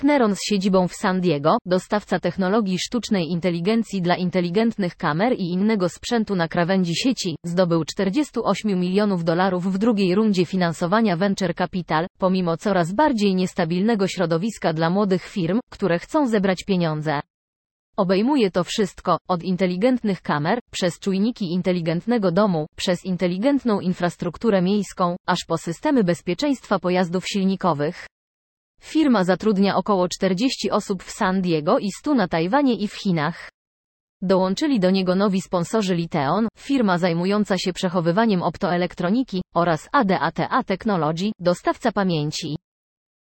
Kneron z siedzibą w San Diego, dostawca technologii sztucznej inteligencji dla inteligentnych kamer i innego sprzętu na krawędzi sieci, zdobył 48 milionów dolarów w drugiej rundzie finansowania Venture Capital, pomimo coraz bardziej niestabilnego środowiska dla młodych firm, które chcą zebrać pieniądze. Obejmuje to wszystko, od inteligentnych kamer, przez czujniki inteligentnego domu, przez inteligentną infrastrukturę miejską, aż po systemy bezpieczeństwa pojazdów silnikowych. Firma zatrudnia około 40 osób w San Diego i 100 na Tajwanie i w Chinach. Dołączyli do niego nowi sponsorzy Liteon, firma zajmująca się przechowywaniem optoelektroniki, oraz ADATA Technology, dostawca pamięci.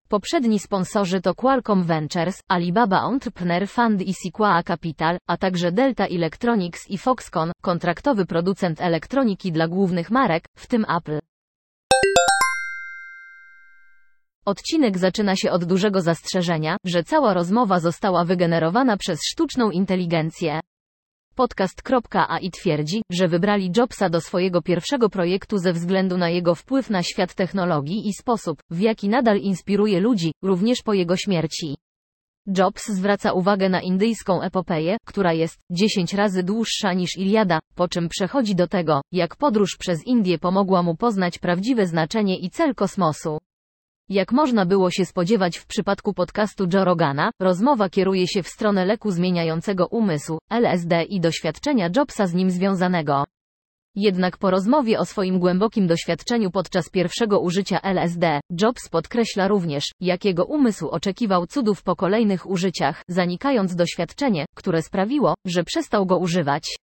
Poprzedni sponsorzy to Qualcomm Ventures, Alibaba Entrepreneur Fund i Sequoia Capital, a także Delta Electronics i Foxconn, kontraktowy producent elektroniki dla głównych marek, w tym Apple. Odcinek zaczyna się od dużego zastrzeżenia, że cała rozmowa została wygenerowana przez sztuczną inteligencję. Podcast.ai twierdzi, że wybrali Jobsa do swojego pierwszego projektu ze względu na jego wpływ na świat technologii i sposób, w jaki nadal inspiruje ludzi, również po jego śmierci. Jobs zwraca uwagę na indyjską epopeję, która jest 10 razy dłuższa niż Iliada, po czym przechodzi do tego, jak podróż przez Indię pomogła mu poznać prawdziwe znaczenie i cel kosmosu. Jak można było się spodziewać w przypadku podcastu Joe Rogana, rozmowa kieruje się w stronę leku zmieniającego umysł, LSD i doświadczenia Jobsa z nim związanego. Jednak po rozmowie o swoim głębokim doświadczeniu podczas pierwszego użycia LSD, Jobs podkreśla również, jak jego umysł oczekiwał cudów po kolejnych użyciach, zanikając doświadczenie, które sprawiło, że przestał go używać.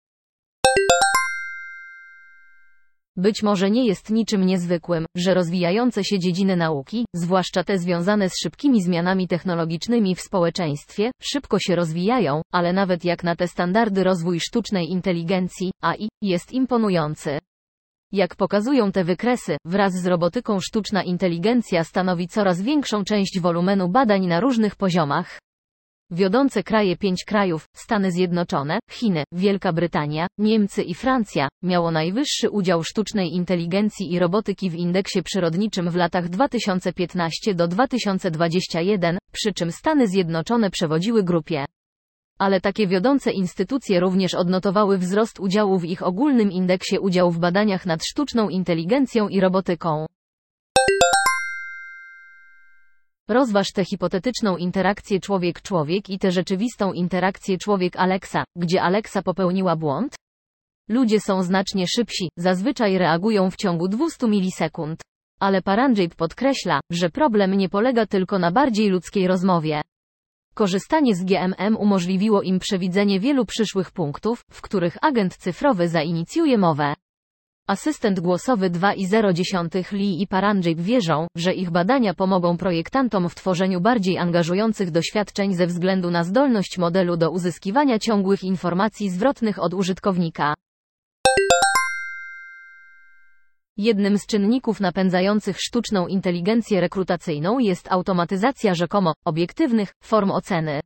Być może nie jest niczym niezwykłym, że rozwijające się dziedziny nauki, zwłaszcza te związane z szybkimi zmianami technologicznymi w społeczeństwie, szybko się rozwijają, ale nawet jak na te standardy rozwój sztucznej inteligencji, AI, jest imponujący. Jak pokazują te wykresy, wraz z robotyką sztuczna inteligencja stanowi coraz większą część wolumenu badań na różnych poziomach. Wiodące kraje pięć krajów, Stany Zjednoczone, Chiny, Wielka Brytania, Niemcy i Francja, miało najwyższy udział sztucznej inteligencji i robotyki w indeksie przyrodniczym w latach 2015 do 2021, przy czym Stany Zjednoczone przewodziły grupie. Ale takie wiodące instytucje również odnotowały wzrost udziału w ich ogólnym indeksie udział w badaniach nad sztuczną inteligencją i robotyką. Rozważ tę hipotetyczną interakcję człowiek-człowiek i tę rzeczywistą interakcję człowiek-Alexa, gdzie Alexa popełniła błąd? Ludzie są znacznie szybsi, zazwyczaj reagują w ciągu 200 milisekund. Ale Paranjip podkreśla, że problem nie polega tylko na bardziej ludzkiej rozmowie. Korzystanie z GMM umożliwiło im przewidzenie wielu przyszłych punktów, w których agent cyfrowy zainicjuje mowę. Asystent głosowy 2.0 Lee i Paranjip wierzą, że ich badania pomogą projektantom w tworzeniu bardziej angażujących doświadczeń ze względu na zdolność modelu do uzyskiwania ciągłych informacji zwrotnych od użytkownika. Jednym z czynników napędzających sztuczną inteligencję rekrutacyjną jest automatyzacja rzekomo obiektywnych form oceny.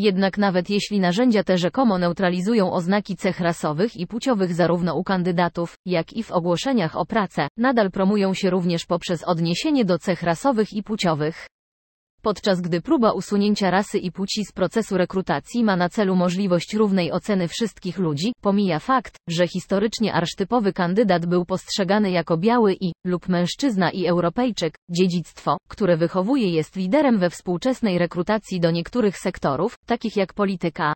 Jednak nawet jeśli narzędzia te rzekomo neutralizują oznaki cech rasowych i płciowych zarówno u kandydatów, jak i w ogłoszeniach o pracę, nadal promują się również poprzez odniesienie do cech rasowych i płciowych podczas gdy próba usunięcia rasy i płci z procesu rekrutacji ma na celu możliwość równej oceny wszystkich ludzi, pomija fakt, że historycznie arsztypowy kandydat był postrzegany jako biały i, lub mężczyzna i Europejczyk, dziedzictwo, które wychowuje jest liderem we współczesnej rekrutacji do niektórych sektorów, takich jak polityka.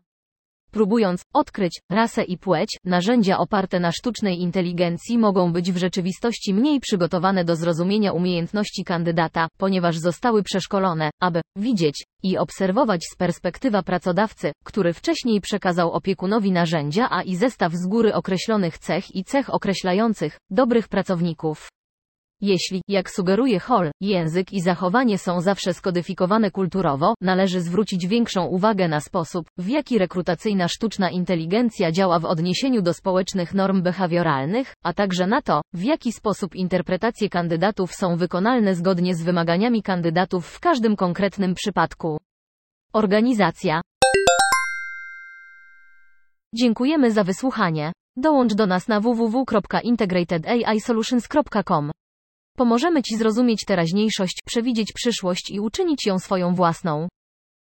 Próbując odkryć rasę i płeć, narzędzia oparte na sztucznej inteligencji mogą być w rzeczywistości mniej przygotowane do zrozumienia umiejętności kandydata, ponieważ zostały przeszkolone, aby widzieć i obserwować z perspektywa pracodawcy, który wcześniej przekazał opiekunowi narzędzia a i zestaw z góry określonych cech i cech określających dobrych pracowników. Jeśli, jak sugeruje Hall, język i zachowanie są zawsze skodyfikowane kulturowo, należy zwrócić większą uwagę na sposób, w jaki rekrutacyjna sztuczna inteligencja działa w odniesieniu do społecznych norm behawioralnych, a także na to, w jaki sposób interpretacje kandydatów są wykonalne zgodnie z wymaganiami kandydatów w każdym konkretnym przypadku. Organizacja. Dziękujemy za wysłuchanie. Dołącz do nas na www.integratedAIsolutions.com. Pomożemy Ci zrozumieć teraźniejszość, przewidzieć przyszłość i uczynić ją swoją własną.